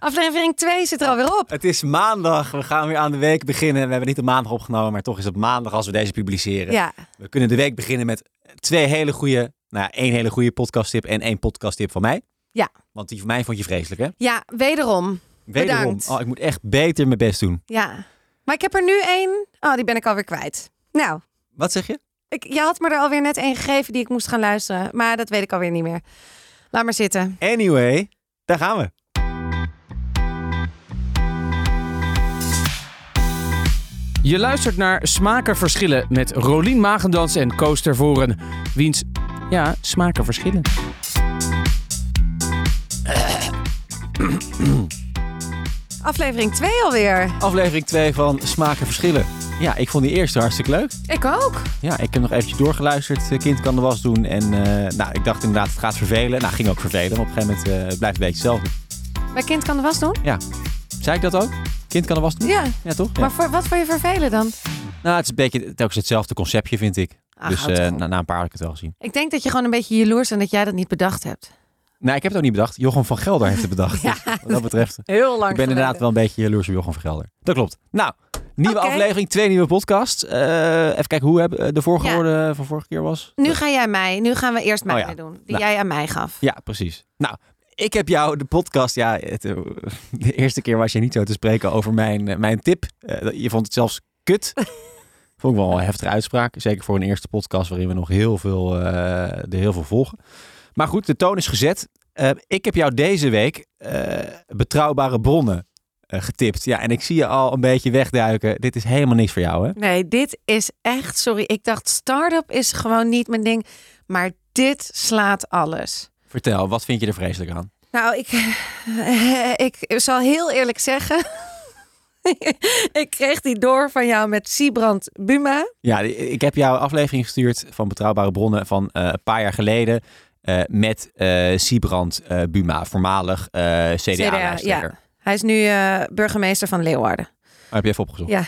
Aflevering 2 zit er alweer op. Het is maandag. We gaan weer aan de week beginnen. We hebben niet op maandag opgenomen, maar toch is het maandag als we deze publiceren. Ja, We kunnen de week beginnen met twee hele goede, nou één hele goede podcasttip en één podcasttip van mij. Ja. Want die van mij vond je vreselijk, hè? ja wederom. Wederom. Bedankt. Oh, ik moet echt beter mijn best doen. Ja. Maar ik heb er nu één. Oh, die ben ik alweer kwijt. Nou, Wat zeg je? ik, je had me er alweer net één gegeven die ik moest gaan luisteren. Maar dat weet ik alweer niet meer. Laat maar zitten. Anyway, daar gaan we. Je luistert naar Smaken Verschillen met Rolien Magendans en Koos Tervoren. Wiens, ja, smaken verschillen. Aflevering 2 alweer. Aflevering 2 van Smaken Verschillen. Ja, ik vond die eerste hartstikke leuk. Ik ook. Ja, ik heb nog eventjes doorgeluisterd. Eh, Kind kan de was doen. En eh, nou, ik dacht inderdaad, het gaat vervelen. Nou, ging ook vervelen. Maar op een gegeven moment eh, het blijft een beetje hetzelfde. Bij kind kan de was doen? Zei ik dat ook? Kind kan de was doen? Ja. Ja, toch? Ja. Maar voor, wat voor je vervelen dan? Nou, het is een beetje telkens hetzelfde conceptje, vind ik. Ach, dus eh, na, na een paar had ik het wel gezien. Ik denk dat je gewoon een beetje jaloers bent dat jij dat niet bedacht hebt. Nou, ik heb het ook niet bedacht. Jochem van Gelder heeft het bedacht. Ja. Dus wat dat betreft. Heel lang Ik ben inderdaad wel een beetje jaloers op Jochem van Gelder. Dat klopt. Nou, nieuwe aflevering, twee nieuwe podcasts. Eh, even kijken hoe heb, de vorige Ja. van vorige keer was. Nu ga jij mij. Nu gaan we eerst mij Oh ja. weer doen. Die Nou. jij aan mij gaf. Ja, precies. Nou, ik heb jou de podcast, ja, het, eh, de eerste keer was je niet zo te spreken over mijn, eh, mijn tip. Eh, je vond het zelfs kut. vond ik wel een heftige uitspraak. Zeker voor een eerste podcast waarin we nog heel veel, er heel veel volgen. Maar goed, de toon is gezet. Ik heb jou deze week betrouwbare bronnen getipt. Ja, en ik zie je al een beetje wegduiken. Dit is helemaal niks voor jou, hè? Nee, dit is echt, sorry, ik dacht start-up is gewoon niet mijn ding. Maar dit slaat alles. Vertel, wat vind je er vreselijk aan? Nou, ik, ik zal heel eerlijk zeggen. ik kreeg die door van jou met Siebrand Buma. Ja, ik heb jou een aflevering gestuurd van Betrouwbare Bronnen van eh, een paar jaar geleden. eh, met eh Siebrand Buma, voormalig CDA-lijsttrekker. Hij is nu burgemeester van Leeuwarden. Oh, heb je even opgezocht? Ja.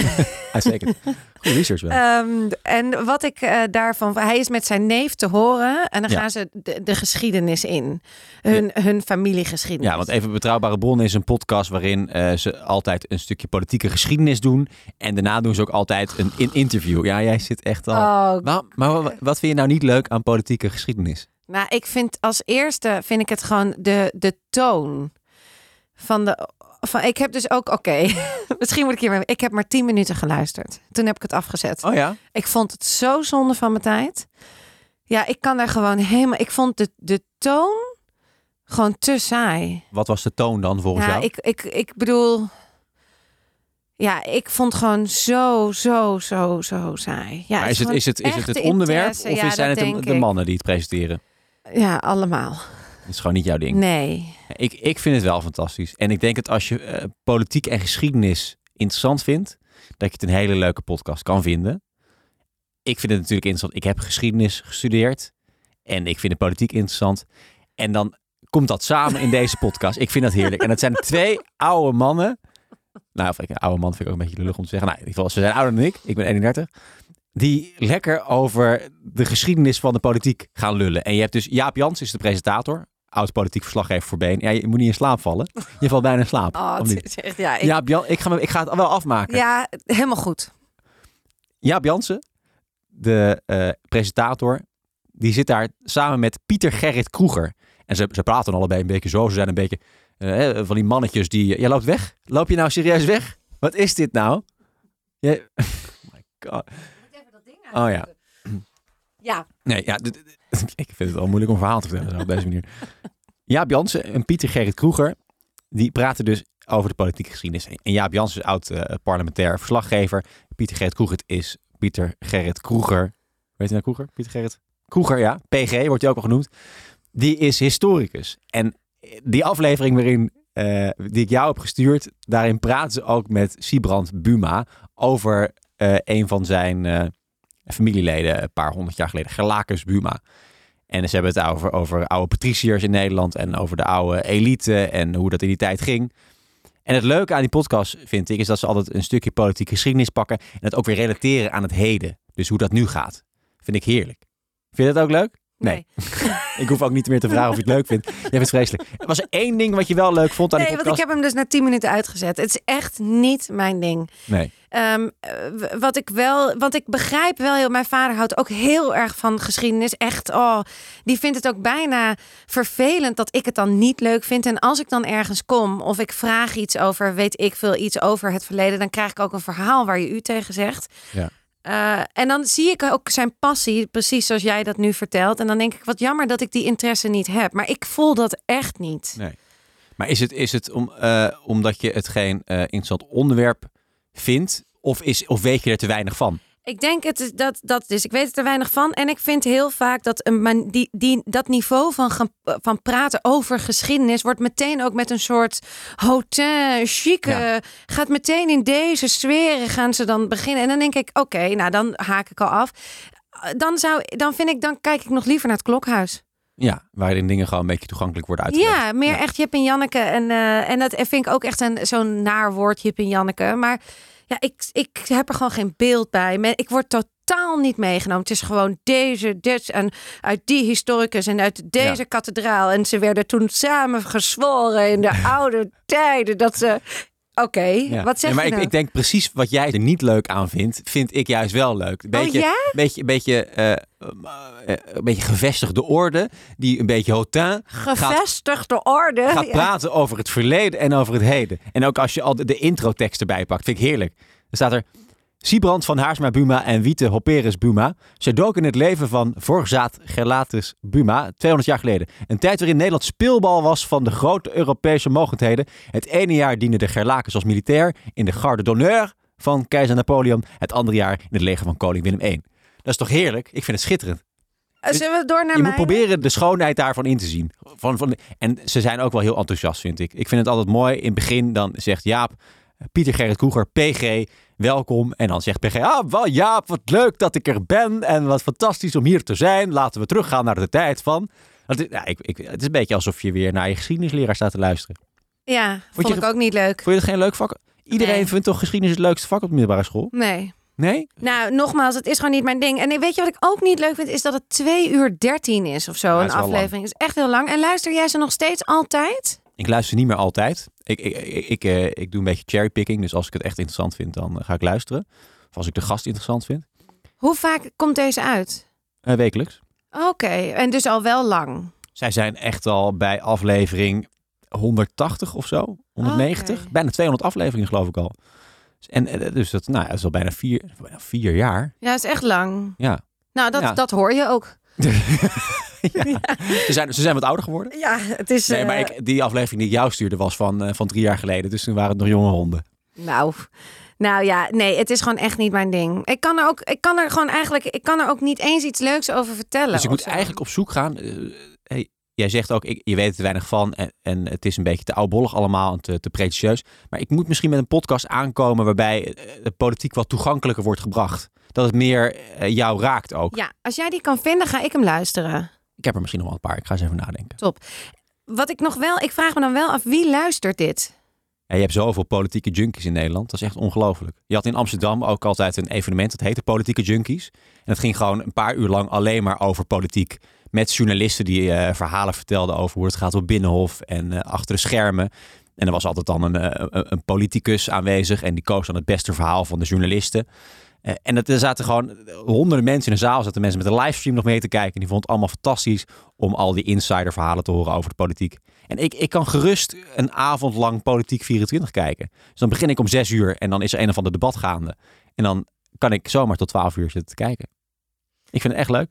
Uitstekend. Goede research wel. Ehm, en wat ik eh, daarvan... Hij is met zijn neef te horen. En dan Ja. gaan ze de, de geschiedenis in. Hun, hun familiegeschiedenis. ja, want even Betrouwbare Bronnen is een podcast waarin eh, ze altijd een stukje politieke geschiedenis doen. En daarna doen ze ook altijd een in interview. Ja, jij zit echt al... Oh, Maar, maar wat- wat vind je nou niet leuk aan politieke geschiedenis? Nou, ik vind als eerste vind ik het gewoon de, de toon van de. Van, ik heb dus ook, oké, misschien moet ik hier. Ik heb maar tien minuten geluisterd. Toen heb ik het afgezet. Oh ja? Ik vond het zo zonde van mijn tijd. Ja, ik kan daar gewoon helemaal. Ik vond de, de toon gewoon te saai. Wat was de toon dan volgens Ja, jou? ik, ik, ik bedoel. Ja, ik vond gewoon zo, zo, zo, zo saai. Ja, maar is het, is het, is het het de onderwerp of Ja, zijn het de, de mannen die het presenteren? Ja, allemaal. Is gewoon niet jouw ding. Nee. Ik, ik vind het wel fantastisch. En ik denk dat als je eh, politiek en geschiedenis interessant vindt, dat je het een hele leuke podcast kan vinden. Ik vind het natuurlijk interessant. Ik heb geschiedenis gestudeerd en ik vind de politiek interessant. En dan komt dat samen in deze podcast. Ik vind dat heerlijk. En dat zijn twee oude mannen. Nou, of ik, een oude man vind ik ook een beetje lullig om te zeggen. Nou, in ieder geval, ze zijn ouder dan ik. Ik ben 31. Die lekker over de geschiedenis van de politiek gaan lullen. En je hebt dus Jaap Jans is de presentator. Oud politiek verslaggever voor. Ja, je moet niet in slaap vallen. Je valt bijna in slaap. Oh, is echt, ja, ik, Jan, ik, ga, ik ga het wel afmaken. ja, helemaal goed. Jaap Jansen, de eh, presentator, die zit daar samen met Pieter Gerrit Kroeger. En ze, ze praten allebei een beetje zo. Ze zijn een beetje eh, van die mannetjes die... Jij loopt weg? Loop je nou serieus weg? Wat is dit nou? Je, oh my god. Oh ja. Ja, Nee, ja, ik vind het wel moeilijk om verhaal te vertellen op deze manier. Jaap Jansen en Pieter Gerrit Kroeger, die praten dus over de politieke geschiedenis. En Jaap Jansen is oud eh, parlementair verslaggever. Pieter Gerrit Kroeger is Pieter Gerrit Kroeger. Weet je nou Kroeger? Pieter Gerrit Kroeger, ja. PG wordt hij ook al genoemd. Die is historicus. En die aflevering waarin eh, die ik jou heb gestuurd, daarin praten ze ook met Siebrand Buma over eh, een van zijn familieleden een paar honderd jaar geleden, Gerlacus Buma. En ze hebben het over, over oude patriciërs in Nederland en over de oude elite en hoe dat in die tijd ging. En het leuke aan die podcast, vind ik, is dat ze altijd een stukje politieke geschiedenis pakken en het ook weer relateren aan het heden. Dus hoe dat nu gaat. Vind ik heerlijk. Vind je dat ook leuk? Nee. ik hoef ook niet meer te vragen of je het leuk vindt. Jij vindt het vreselijk. Was er één ding wat je wel leuk vond aan Nee, die want ik podcast? heb hem dus na 10 minuten uitgezet. Het is echt niet mijn ding. Nee. Ehm, eh, wat ik wel, want ik begrijp wel heel, mijn vader houdt ook heel erg van geschiedenis. Echt, oh, die vindt het ook bijna vervelend dat ik het dan niet leuk vind. En als ik dan ergens kom of ik vraag iets over, weet ik veel, iets over het verleden, dan krijg ik ook een verhaal waar je u tegen zegt. Ja. Eh, en dan zie ik ook zijn passie, precies zoals jij dat nu vertelt. En dan denk ik, wat jammer dat ik die interesse niet heb. Maar ik voel dat echt niet. Nee. Maar is het, is het om, eh, omdat je het geen eh, interessant onderwerp vindt? Of, is, of weet je er te weinig van? Ik denk het is dat dat is. Ik weet er te weinig van. En ik vind heel vaak dat een man, die, die, dat niveau van, gaan, van praten over geschiedenis wordt meteen ook met een soort hotel, chique. Ja. Gaat meteen in deze sferen gaan ze dan beginnen. En dan denk ik, oké, nou dan haak ik al af. Dan, zou, dan vind ik, dan kijk ik nog liever naar het klokhuis. Ja, waarin dingen gewoon een beetje toegankelijk worden uitgelegd. Ja, meer Ja. echt Jip en Janneke. En, eh, en dat vind ik ook echt een, zo'n naar woord, Jip en Janneke. Maar ja, ik, ik heb er gewoon geen beeld bij. Ik word totaal niet meegenomen. Het is gewoon deze, dit en uit die historicus en uit deze Ja. kathedraal. En ze werden toen samen gezworen in de oude tijden. Dat ze... Oké, Ja. wat zeg Ja, maar je ik, nou? ik denk precies wat jij er niet leuk aan vindt, vind ik juist wel leuk. Beetje, Oh ja? beetje, beetje, eh, eh, een beetje gevestigde orde, die een beetje hotin Gevestigde orde. gaat Ja. praten over het verleden en over het heden. En ook als je al de, de introtekst erbij pakt, vind ik heerlijk. Er staat er... Siebrand van Haarsma Buma en Wiete Hopperus Buma. Ze doken in het leven van Vorzaat Gerlatus Buma 200 jaar geleden. Een tijd waarin Nederland speelbal was van de grote Europese mogendheden. Het ene jaar diende de Gerlakens als militair in de garde d'honneur van keizer Napoleon. Het andere jaar in het leger van koning Willem I. Dat is toch heerlijk? Ik vind het schitterend. Zullen we door naar Je mij? moet proberen de schoonheid daarvan in te zien. Van, van, en ze zijn ook wel heel enthousiast, vind ik. Ik vind het altijd mooi. In het begin dan zegt Jaap, Pieter Gerrit Kroeger, PG, welkom. En dan zegt PG, ah, wel Jaap, wat leuk dat ik er ben. En wat fantastisch om hier te zijn. Laten we teruggaan naar de tijd van... Het is, ja, ik, ik, het is een beetje alsof je weer naar je geschiedenisleraar staat te luisteren. Ja, vond je ik ook niet leuk. Vond je het geen leuk vak? Iedereen Nee. vindt toch geschiedenis het leukste vak op de middelbare school? Nee. Nee? Nou, nogmaals, het is gewoon niet mijn ding. En weet je wat ik ook niet leuk vind? Is dat het 2 uur 13 is of zo. Ja, een is aflevering. is echt heel lang. En luister jij ze nog steeds altijd? Ik luister niet meer altijd. Ik, ik, ik, ik, eh, ik doe een beetje cherrypicking. Dus als ik het echt interessant vind, dan eh, ga ik luisteren. Of als ik de gast interessant vind. Hoe vaak komt deze uit? Eh, wekelijks. Oké, en dus al wel lang. Zij zijn echt al bij aflevering 180 of zo. 190. Oké. Bijna 200 afleveringen geloof ik al. En dus dat, nou, dat is al bijna vier, bijna vier jaar. Ja, is echt lang. Ja. Nou, dat, Ja. dat hoor je ook. Ja. Ze, zijn, ze zijn wat ouder geworden. Ja, het is... Nee, maar eh, ik, die aflevering die ik jou stuurde was van, eh, van drie jaar geleden. Dus toen waren het nog jonge honden. Nou, nou ja, nee, het is gewoon echt niet mijn ding. Ik kan er ook, ik kan er gewoon eigenlijk, ik kan er ook niet eens iets leuks over vertellen. Dus ik moet zo. eigenlijk op zoek gaan. eh, hey, jij zegt ook, ik, je weet er weinig van. En, en het is een beetje te oudbollig allemaal en te, te pretentieus. Maar ik moet misschien met een podcast aankomen waarbij eh, de politiek wat toegankelijker wordt gebracht. Dat het meer eh, jou raakt ook. Ja, als jij die kan vinden, ga ik hem luisteren. Ik heb er misschien nog wel een paar. Ik ga eens even nadenken. Wat ik nog wel, ik vraag me dan wel af, wie luistert dit? Ja, je hebt zoveel politieke junkies in Nederland. Dat is echt ongelooflijk. Je had in Amsterdam ook altijd een evenement. Dat heette Politieke Junkies. En dat ging gewoon een paar uur lang alleen maar over politiek. Met journalisten die eh, verhalen vertelden over hoe het gaat op Binnenhof en eh, achter de schermen. En er was altijd dan een, eh, een, een politicus aanwezig. En die koos dan het beste verhaal van de journalisten. En er zaten gewoon honderden mensen in de zaal. Zaten mensen met een livestream nog mee te kijken. En die vonden het allemaal fantastisch om al die insider verhalen te horen over de politiek. En ik, ik kan gerust een avond lang Politiek 24 kijken. Dus dan begin ik om zes uur en dan is er een of ander debat gaande. En dan kan ik zomaar tot twaalf uur zitten te kijken. Ik vind het echt leuk.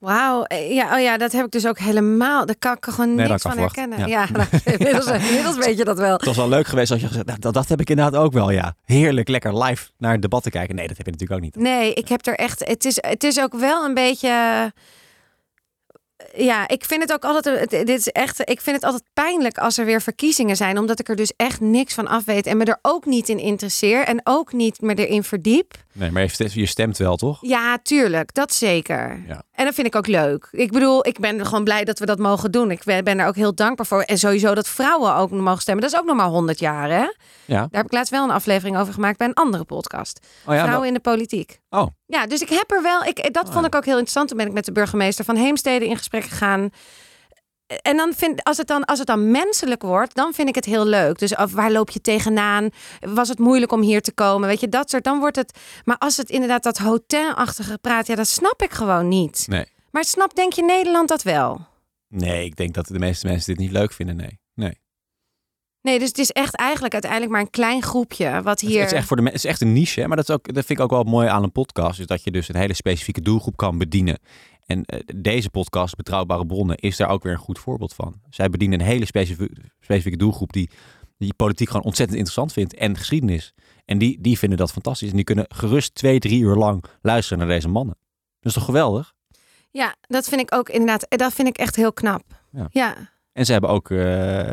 Wauw, eh, ja, oh ja, dat heb ik dus ook helemaal. Daar kan ik er gewoon Nee, niks van herkennen. Ja, nou, inmiddels, inmiddels weet je dat wel. Het was wel leuk geweest als je gezegd nou, dat, dat heb ik inderdaad ook wel, ja. Heerlijk, lekker live naar het debat te kijken. Nee, dat heb je natuurlijk ook niet. Nee, ik heb er echt. Het is, het is ook wel een beetje. Ja, ik vind het ook altijd. Dit is echt. Ik vind het altijd pijnlijk als er weer verkiezingen zijn, omdat ik er dus echt niks van af weet en me er ook niet in interesseer en ook niet me erin verdiep. Nee, maar je stemt- wel, toch? Ja, tuurlijk. Dat zeker. Ja. En dat vind ik ook leuk. Ik bedoel, ik ben gewoon blij dat we dat mogen doen. Ik ben, daar ook heel dankbaar voor. En sowieso dat vrouwen ook mogen stemmen. Dat is ook nog maar 100 jaar, hè? Ja. Daar heb ik laatst wel een aflevering over gemaakt bij een andere podcast. Oh ja, vrouwen in de politiek. Oh. Ja, dus ik heb er wel... Ik, dat Oh, vond ik ook heel interessant. Toen ben ik met de burgemeester van Heemstede in gesprek gegaan. En dan vind als het dan als het dan menselijk wordt, dan vind ik het heel leuk. Dus of waar loop je tegenaan? Was het moeilijk om hier te komen? Weet je, dat soort. Dan wordt het. Maar als het inderdaad dat hotelachtige praat, ja, dat snap ik gewoon niet. Nee. Maar snap, denk je Nederland dat wel? Nee, ik denk dat de meeste mensen dit niet leuk vinden. Nee. nee. Nee, dus het is echt eigenlijk uiteindelijk maar een klein groepje wat hier. Het, is echt voor de, het is echt een niche, hè? maar dat, is ook, dat vind ik ook wel mooi aan een podcast. Is dat je dus een hele specifieke doelgroep kan bedienen. En eh, deze podcast, Betrouwbare Bronnen, is daar ook weer een goed voorbeeld van. Zij bedienen een hele specifieke, specifieke doelgroep die, die politiek gewoon ontzettend interessant vindt. En geschiedenis. En die, die vinden dat fantastisch. En die kunnen gerust twee, drie uur lang luisteren naar deze mannen. Dat is toch geweldig? Ja, dat vind ik ook inderdaad. Dat vind ik echt heel knap. Ja. ja. En ze hebben ook eh,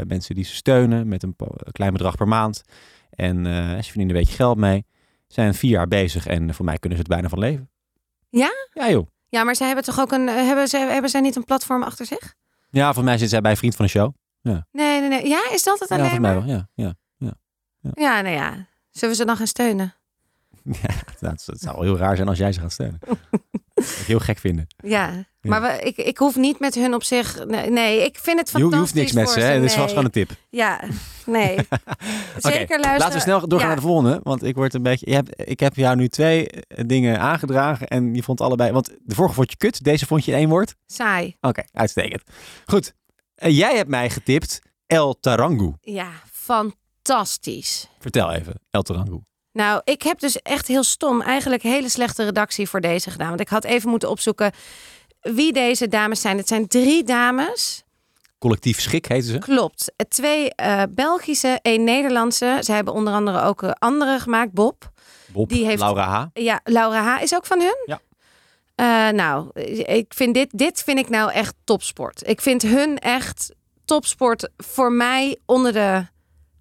mensen die ze steunen met een klein bedrag per maand. En eh, ze verdienen een beetje geld mee. Ze zijn vier jaar bezig en voor mij kunnen ze het bijna van leven. Ja? Ja joh. Ja, maar zij hebben toch ook een. Hebben zij, hebben zij niet een platform achter zich? Ja, volgens mij zit zij bij Vriend van de Show. Nee, nee, nee. Ja, is dat het Ja, alleen volgens mij maar? wel. Ja, ja. Ja, nou ja. Zullen we ze dan gaan steunen? ja dat, dat zou heel raar zijn als jij ze gaat ik heel gek vinden. Ja. Maar we, ik, ik hoef niet met hun op zich. Nee, nee ik vind het Je, fantastisch. je hoeft niks met ze, hè? Dit is nee. wel gewoon een tip. Ja, nee. Zeker Oké, luisteren. Laten we snel doorgaan Ja. naar de volgende. Want ik word een beetje. Je hebt, ik heb jou nu twee eh, dingen aangedragen. En je vond allebei. Want de vorige vond je kut. Deze vond je in één woord. Saai. Oké, uitstekend. Goed. Eh, jij hebt mij getipt El Tarangu. Ja, fantastisch. Vertel even, El Tarangu. Nou, ik heb dus echt heel stom eigenlijk hele slechte redactie voor deze gedaan. Want ik had even moeten opzoeken wie deze dames zijn. Het zijn drie dames. Collectief Schik heten ze. Klopt. Twee eh, Belgische, één Nederlandse. Ze hebben onder andere ook eh, andere gemaakt. Bob. Bob, Die heeft- Laura H. Ja, Laura H. is ook van hun? Ja. Eh, nou, ik vind dit, dit vind ik nou echt topsport. Ik vind hun echt topsport voor mij onder de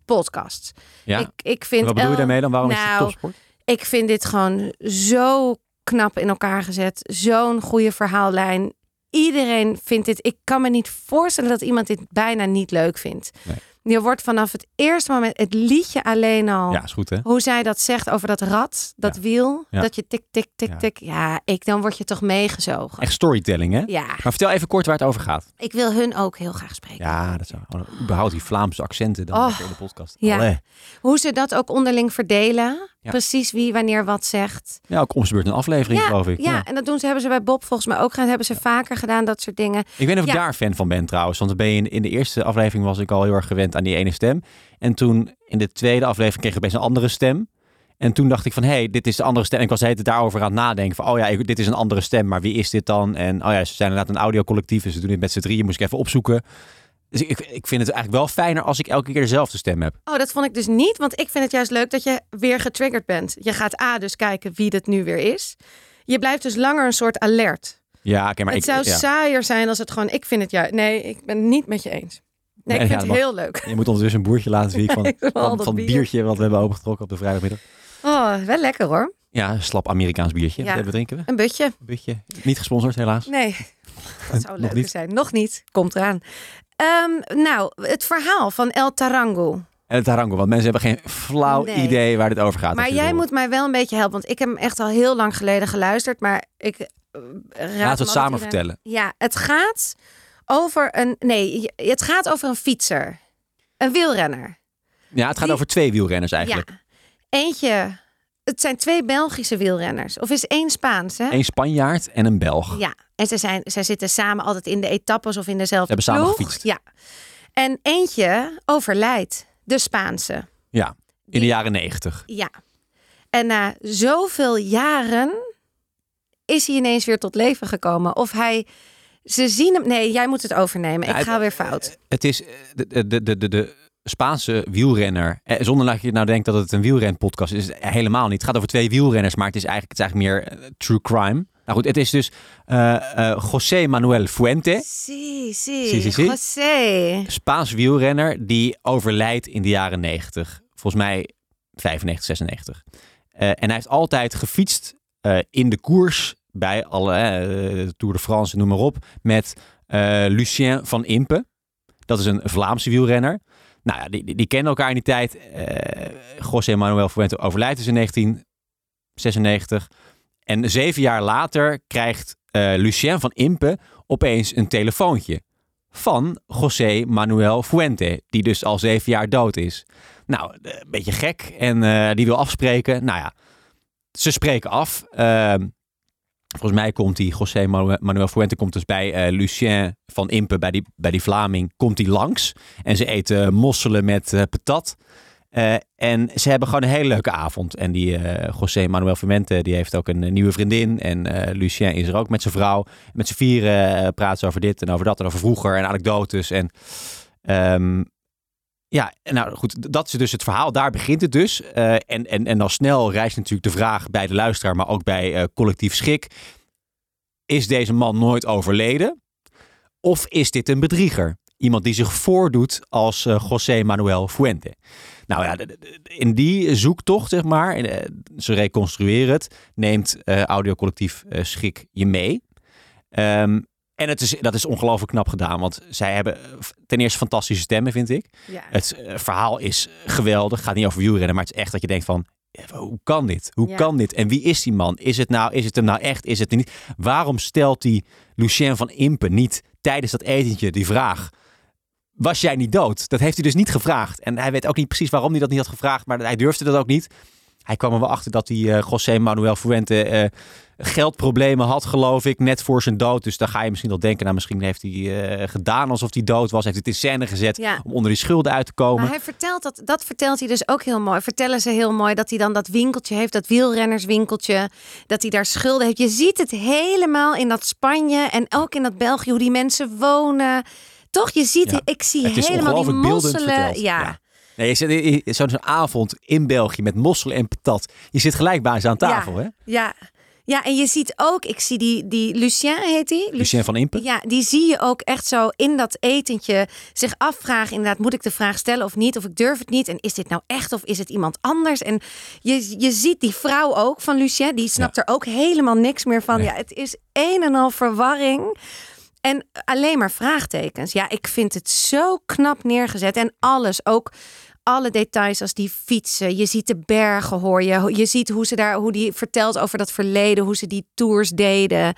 podcast. Ja. Ik, ik vind Wat bedoel je daarmee dan? Waarom is het Nou, topsport? Ik vind dit gewoon zo knap in elkaar gezet. Zo'n goede verhaallijn. Iedereen vindt dit. Ik kan me niet voorstellen dat iemand dit bijna niet leuk vindt. Nee. Je wordt vanaf het eerste moment, het liedje alleen al. Ja, is goed hè? Hoe zij dat zegt over dat rad, dat Ja. wiel, Ja. dat je tik, tik, tik, Ja. tik. Ja, ik, dan word je toch meegezogen. Echt storytelling hè? Ja, Maar vertel even kort waar het over gaat. ik wil hun ook heel graag spreken. Ja, dat zou. Oh, überhaupt die Vlaamse accenten dan Oh, in de podcast. ja. Allee. Hoe ze dat ook onderling verdelen. Ja. Precies wie wanneer wat zegt. Ja, ook om beurt een aflevering Ja, geloof ik. Ja, en dat doen ze, hebben ze bij Bob volgens mij ook gedaan. Hebben ze vaker gedaan, dat soort dingen. Ik weet niet of ik daar fan van ben trouwens. Want ben je in, in de eerste aflevering was ik al heel erg gewend aan die ene stem. En toen in de tweede aflevering kreeg ik best een andere stem. En toen dacht ik van, hé, hey, dit is de andere stem. En ik was tijd daarover aan het nadenken. Van, oh ja, dit is een andere stem. Maar wie is dit dan? En oh ja, ze zijn inderdaad een audiocollectief. Dus ze doen dit met z'n drieën. Moest ik even opzoeken. Dus ik, ik vind het eigenlijk wel fijner als ik elke keer dezelfde stem heb. Oh, dat vond ik dus niet. Want ik vind het juist leuk dat je weer getriggerd bent. Je gaat A, dus kijken wie dit nu weer is. Je blijft dus langer een soort alert. Ja, oké, maar het ik... zou ja. saaier zijn als het gewoon... Ik vind het juist... Nee, ik ben het niet met je eens. Nee, Nee, ik vind het mag. heel leuk. Je moet ondertussen een boertje laten zien van, van, bier. biertje wat we hebben opengetrokken op de vrijdagmiddag. Oh, wel lekker hoor. Ja, een slap Amerikaans biertje. Ja. Dat drinken we. Een butje. Een beetje. Niet gesponsord helaas. Nee, dat zou leuk zijn. Nog niet. Komt eraan. Ehm, nou, het verhaal van El Tarango. Het tarango, want mensen hebben geen flauw Nee. idee waar dit over gaat. Maar jij moet mij wel een beetje helpen. Want ik heb hem echt al heel lang geleden geluisterd. Maar ik eh, raad altijd het samen iedereen- vertellen. Ja, het gaat over een... Nee, het gaat over een fietser. Een wielrenner. Ja, het gaat Die- over twee wielrenners eigenlijk. Ja. Eentje... Het zijn twee Belgische wielrenners. Of is één Spaans, hè? Eén Spanjaard en een Belg. Ja, en ze, zijn, ze zitten samen altijd in de etappes of in dezelfde Ze hebben samen gefietst. Ja. En eentje overlijdt, de Spaanse. Ja, in Die- de jaren negentig. Ja. En na zoveel jaren is hij ineens weer tot leven gekomen. Of hij... Ze zien hem... Nee, jij moet het overnemen. Ja, Ik ga het- weer fout. Het is eh, de, de, de, de, de Spaanse wielrenner. eh, Zonder dat je nou denkt dat het een wielrenpodcast is. helemaal niet. Het gaat over twee wielrenners, maar het is eigenlijk, het is eigenlijk meer eh, true crime. Nou goed, het is dus eh, eh, José Manuel Fuente. Si, si, si. José. Spaans wielrenner die overlijdt in de jaren 90. Volgens mij 95, 96. Eh, en hij heeft altijd gefietst in de koers bij alle Tour de France, noem maar op, met Lucien van Impe. Dat is een Vlaamse wielrenner. Nou ja, die, die, die kennen elkaar in die tijd. José Manuel Fuente overlijdt dus in 1996. En zeven jaar later krijgt eh, Lucien van Impe opeens een telefoontje van José Manuel Fuente, die dus al zeven jaar dood is. Nou, eh, een beetje gek en eh, die wil afspreken. Nou ja, ze spreken af. Ehm, volgens mij komt die José Manu- Manuel Fuente komt dus bij Lucien van Impe, bij die, bij die Vlaming, komt hij langs. En ze eten mosselen met patat. Eh, en ze hebben gewoon een hele leuke avond. En die eh, José Manuel Fuente, die heeft ook een eh, nieuwe vriendin. En Lucien is er ook met zijn vrouw. Met z'n vieren praten ze over dit en over dat en over vroeger en anekdotes. En ehm, ja, nou goed, dat is dus het verhaal. Daar begint het dus. En, en, en dan snel rijst natuurlijk de vraag bij de luisteraar, maar ook bij collectief schik. Is deze man nooit overleden? Of is dit een bedrieger? Iemand die zich voordoet als eh, José Manuel Fuente. Nou ja, in die zoektocht, zeg maar, eh, ze reconstrueren het, neemt eh audiocollectief eh, Schik je mee. Ehm, en het is, dat is ongelooflijk knap gedaan, want zij hebben ten eerste fantastische stemmen, vind ik. Ja. Het verhaal is geweldig. Gaat niet over wielrennen, maar het is echt dat je denkt van... Hoe kan dit? Hoe Ja. kan dit? En wie is die man? Is het, nou, is het hem nou echt? Is het niet? Waarom stelt die Lucien van Impe niet tijdens dat etentje die vraag... Was jij niet dood? Dat heeft hij dus niet gevraagd. En hij weet ook niet precies waarom hij dat niet had gevraagd, maar hij durfde dat ook niet. Hij kwam er wel achter dat hij eh, José Manuel Fuente eh, geldproblemen had, geloof ik, net voor zijn dood. Dus dan ga je misschien wel denken, nou misschien heeft hij eh, gedaan alsof hij dood was. Heeft het in scène gezet Ja. om onder die schulden uit te komen. Maar hij vertelt dat, dat vertelt hij dus ook heel mooi. Vertellen ze heel mooi dat hij dan dat winkeltje heeft, dat wielrennerswinkeltje, dat hij daar schulden heeft. Je ziet het helemaal in dat Spanje en ook in dat België, hoe die mensen wonen. Toch, je ziet, Ja. ik zie helemaal die mosselen. Ja. Ja. Nee, je zit zo'n avond in België met mosselen en patat. Je zit gelijk bij ze aan tafel, hè? Ja. ja, en je ziet ook, ik zie die, die Lucien heet die. Lucien van Impe. Ja, die zie je ook echt zo in dat etentje zich afvragen. Inderdaad, moet ik de vraag stellen of niet? Of ik durf het niet? En is dit nou echt of is het iemand anders? En je, je ziet die vrouw ook van Lucien, die snapt er ook helemaal niks meer van. Nee. Ja, het is een en al verwarring. En alleen maar vraagtekens. Ja, ik vind het zo knap neergezet. En alles, ook alle details als die fietsen. Je ziet de bergen, hoor je. Je ziet hoe ze daar, hoe die vertelt over dat verleden, hoe ze die tours deden.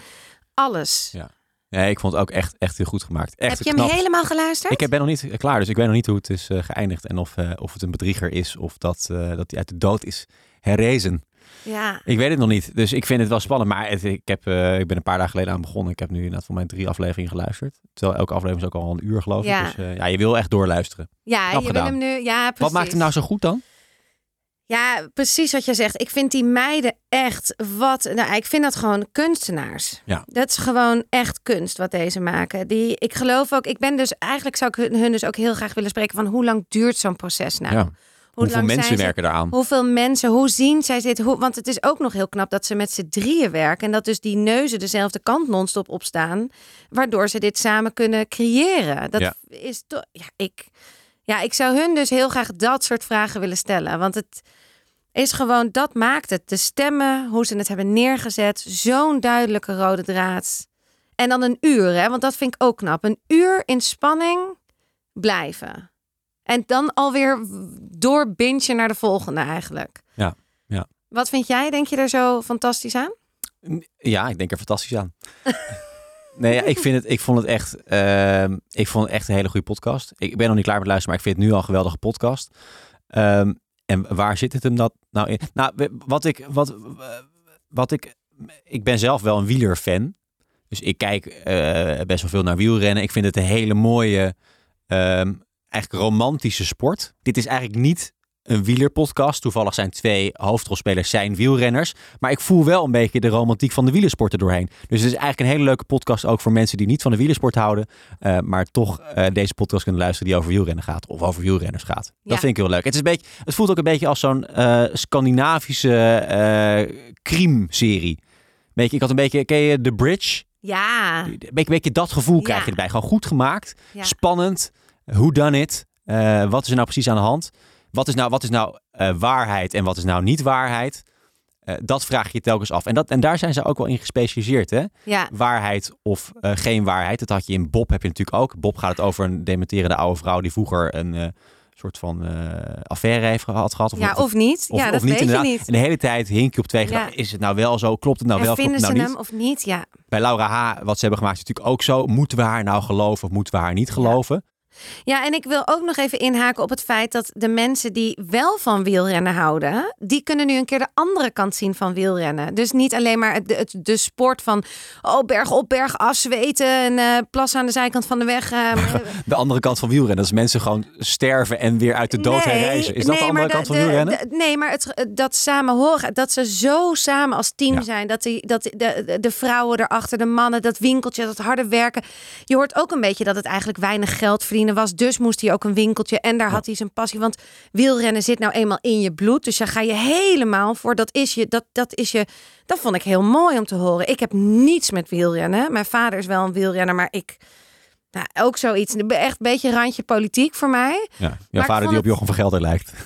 Alles. Ja. Nee, ik vond het ook echt, echt heel goed gemaakt. Echt Heb je hem helemaal geluisterd? Ik ben nog niet klaar, dus ik weet nog niet hoe het is eh, geëindigd. En of, eh, of het een bedrieger is of dat, eh, dat hij uit de dood is herrezen. Ja. Ik weet het nog niet, dus ik vind het wel spannend. Maar het- ik, heb, eh, ik ben een paar dagen geleden aan begonnen. Ik heb nu inderdaad voor mijn drie afleveringen geluisterd. Terwijl elke aflevering is ook al een uur, geloof Ja. ik. Dus eh, ja, je wil echt doorluisteren. Ja, Knap je wil hem nu. Ja, precies. Wat maakt hem nou zo goed dan? Ja, precies wat je zegt. Ik vind die meiden echt wat. Nou, ik vind dat gewoon kunstenaars. Ja. Dat is gewoon echt kunst wat deze maken. Die, ik geloof ook. Ik ben dus eigenlijk zou ik hun, hun dus ook heel graag willen spreken van hoe lang duurt zo'n proces nou? ja. Hoe Hoeveel mensen werken daaraan? Hoeveel mensen, hoe zien zij dit? Hoe, want het is ook nog heel knap dat ze met z'n drieën werken. En dat dus die neuzen dezelfde kant non-stop opstaan. Waardoor ze dit samen kunnen creëren. Dat Ja. is toch. Ja ik, ja, ik zou hun dus heel graag dat soort vragen willen stellen. Want het is gewoon, dat maakt het. De stemmen, hoe ze het hebben neergezet. Zo'n duidelijke rode draad. En dan een uur, hè? want dat vind ik ook knap. Een uur in spanning blijven. En dan alweer doorbintje naar de volgende eigenlijk. Ja, ja. Wat vind jij? Denk je er zo fantastisch aan? Ja, ik denk er fantastisch aan. nee, ja, ik, vind het, ik vond het echt, ehm, ik vond het echt een hele goede podcast. Ik ben nog niet klaar met luisteren, maar ik vind het nu al een geweldige podcast. Ehm, en waar zit het hem dat nou in? Nou, wat ik, wat, wat ik, ik ben zelf wel een wielerfan. Dus ik kijk eh, best wel veel naar wielrennen. Ik vind het een hele mooie, ehm, eigenlijk romantische sport. Dit is eigenlijk niet een wielerpodcast. Toevallig zijn twee hoofdrolspelers zijn wielrenners. Maar ik voel wel een beetje de romantiek van de wielersport er doorheen. Dus het is eigenlijk een hele leuke podcast ook voor mensen die niet van de wielersport houden. eh, maar toch eh, deze podcast kunnen luisteren die over wielrennen gaat. Of over wielrenners gaat. Dat vind ik heel leuk. Het, is een beetje, het voelt ook een beetje als zo'n eh, Scandinavische crime-serie. Weet je, ik had een beetje, ken je The Bridge? Ja. Een beetje, een beetje dat gevoel krijg je erbij. Gewoon goed gemaakt, Ja. spannend. Hoe done it? Eh, wat is er nou precies aan de hand? Wat is nou, wat is nou eh, waarheid en wat is nou niet waarheid? Eh, dat vraag je telkens af. En, dat, en daar zijn ze ook wel in gespecialiseerd. Hè? Ja, Waarheid of geen waarheid. Dat had je in Bob, heb je natuurlijk ook. Bob gaat het over een dementerende oude vrouw die vroeger een soort van affaire heeft gehad. gehad of, ja of niet. of- ja, of dat weet je niet. En de hele tijd hink je op twee. Ja. Is het nou wel zo? Klopt het nou en wel? Klopt vinden ze nou niet? hem of niet? Ja. Bij Laura H., wat ze hebben gemaakt, is natuurlijk ook zo. Moeten we haar nou geloven of moeten we haar niet geloven? Ja, en ik wil ook nog even inhaken op het feit dat de mensen die wel van wielrennen houden, die kunnen nu een keer de andere kant zien van wielrennen. Dus niet alleen maar het, het- de sport van oh, berg op, berg af, zweten en eh plassen aan de zijkant van de weg. eh, De andere kant van wielrennen, dat is mensen gewoon sterven en weer uit de dood herreizen. Is dat de nee, andere maar kant van de- wielrennen? de- nee, maar het, dat samen horen, dat ze zo samen als team Ja. zijn, dat, die, dat de, de, de vrouwen erachter, de mannen, dat winkeltje, dat harde werken. Je hoort ook een beetje dat het eigenlijk weinig geld verdienen was, dus moest hij ook een winkeltje en daar had hij zijn passie. Want wielrennen zit nou eenmaal in je bloed, dus daar ga je helemaal voor. Dat is je, dat, dat is je, dat vond ik heel mooi om te horen. Ik heb niets met wielrennen. Mijn vader is wel een wielrenner, maar ik. Nou, ook zoiets. Echt een beetje randje politiek voor mij. Ja, jouw vader die op het- Jochem van Gelder lijkt.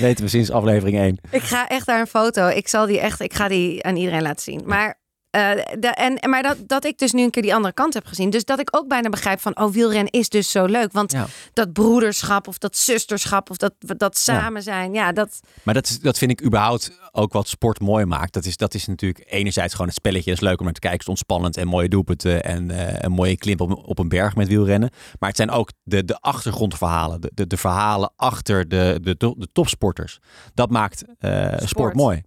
Weten we sinds aflevering 1. Ik ga echt daar een foto. Ik zal die echt, ik ga die aan iedereen laten zien. Maar, eh, de, en, maar dat, dat ik dus nu een keer die andere kant heb gezien. Dus dat ik ook bijna begrijp van, oh, wielrennen is dus zo leuk. Want Ja. dat broederschap of dat zusterschap of dat, dat samen zijn. Ja, dat, Maar dat, is, dat vind ik überhaupt ook wat sport mooi maakt. Dat is, dat is natuurlijk enerzijds gewoon het spelletje. Dat is leuk om naar te kijken. Het is ontspannend en mooie doelpunten. En eh, een mooie klim op, op een berg met wielrennen. Maar het zijn ook de, de achtergrondverhalen. De, de, de verhalen achter de, de, de topsporters. Dat maakt eh, sport. Sport. mooi.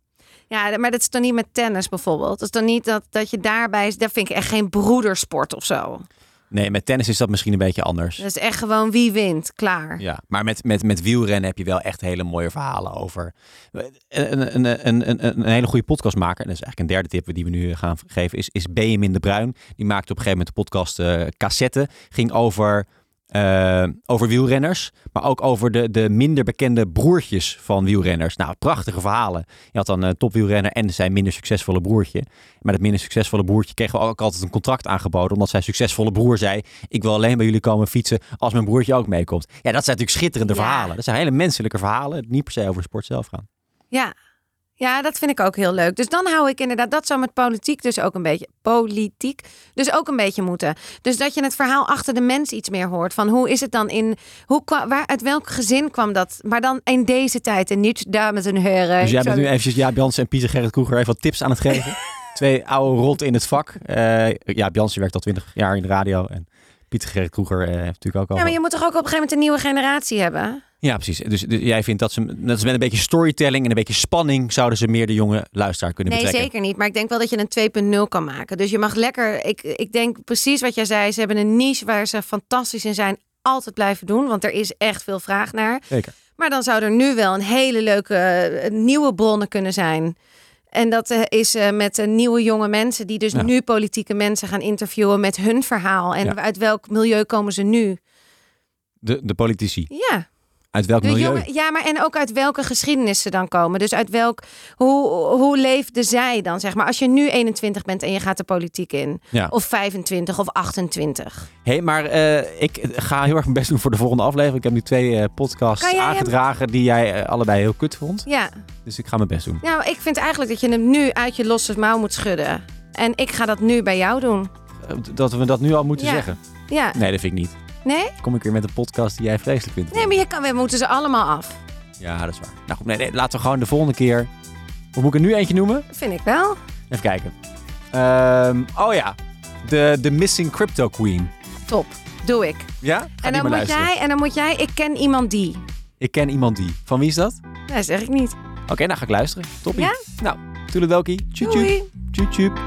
Ja, maar dat is dan niet met tennis bijvoorbeeld. Dat is dan niet dat, dat je daarbij is. Dat vind ik echt geen broedersport of zo. Nee, met tennis is dat misschien een beetje anders. Dat is echt gewoon wie wint. Klaar. Ja, maar met, met, met wielrennen heb je wel echt hele mooie verhalen over. Een, een, een, een, een, een hele goede podcastmaker, en dat is eigenlijk een derde tip die we nu gaan geven, is, is Benjamin de Bruin. Die maakte op een gegeven moment de podcast eh, Cassette. Ging over, eh, over wielrenners, maar ook over de, de minder bekende broertjes van wielrenners. Nou, prachtige verhalen. Je had dan een topwielrenner en zijn minder succesvolle broertje. Maar dat minder succesvolle broertje kreeg wel ook altijd een contract aangeboden, omdat zijn succesvolle broer zei: Ik wil alleen bij jullie komen fietsen als mijn broertje ook meekomt. Ja, dat zijn natuurlijk schitterende Ja. verhalen. Dat zijn hele menselijke verhalen, niet per se over de sport zelf gaan. Ja. Ja, dat vind ik ook heel leuk. Dus dan hou ik inderdaad, dat zou met politiek dus ook een beetje, politiek, dus ook een beetje moeten. Dus dat je het verhaal achter de mens iets meer hoort. Van hoe is het dan in, hoe, waar, uit welk gezin kwam dat? Maar dan in deze tijd en niet dames en heren. Dus jij bent nu eventjes Jaap Jansen en Pieter Gerrit Kroeger even wat tips aan het geven. Twee oude rotten in het vak. Eh Jaap Jansen werkt al twintig jaar in de radio en Pieter Gerrit Kroeger eh, heeft natuurlijk ook al... Ja, maar je moet toch ook op een gegeven moment een nieuwe generatie hebben? Ja, precies. Dus, dus jij vindt dat ze, dat ze met een beetje storytelling en een beetje spanning zouden ze meer de jonge luisteraar kunnen Nee, betrekken. zeker niet. Maar ik denk wel dat je een 2.0 kan maken. Dus je mag lekker. Ik, ik denk precies wat jij zei. Ze hebben een niche waar ze fantastisch in zijn. Altijd blijven doen. Want er is echt veel vraag naar. Zeker. Maar dan zou er nu wel een hele leuke eh, nieuwe bronnen kunnen zijn. En dat eh, is eh, met nieuwe jonge mensen die dus Ja. nu politieke mensen gaan interviewen met hun verhaal. En Ja. uit welk milieu komen ze nu? De, de politici. Ja. Uit welk De milieu? ja, maar en ook uit welke geschiedenis ze dan komen. Dus uit welk, hoe, hoe leefde zij dan, zeg maar. Als je nu 21 bent en je gaat de politiek in. Ja. Of 25 of 28. hey, maar eh, ik ga heel erg mijn best doen voor de volgende aflevering. Ik heb nu twee eh, podcasts hem- aangedragen die jij eh, allebei heel kut vond. Ja, Dus ik ga mijn best doen. nou, ik vind eigenlijk dat je hem nu uit je losse mouw moet schudden. En ik ga dat nu bij jou doen. Dat we dat nu al moeten Ja. zeggen. Ja, Nee, dat vind ik niet. Nee? Kom ik weer met een podcast die jij vreselijk vindt. Nee, maar je kan, we moeten ze allemaal af. Ja, dat is waar. Nou goed, nee, nee, laten we gewoon de volgende keer... Of moet ik er nu eentje noemen? Vind ik wel. Even kijken. Ehm, oh ja, de, de Missing Crypto Queen. Top. Doe ik. Ja? Ga En dan, moet luisteren. jij, en dan moet jij, ik ken iemand die. Ik ken iemand die. Van wie is dat? Dat zeg ik niet. Oké, nou ga ik luisteren. Toppie. Ja? Nou, toedeledokie. Tjoep tjoep. Doei. Tjoep tjoep.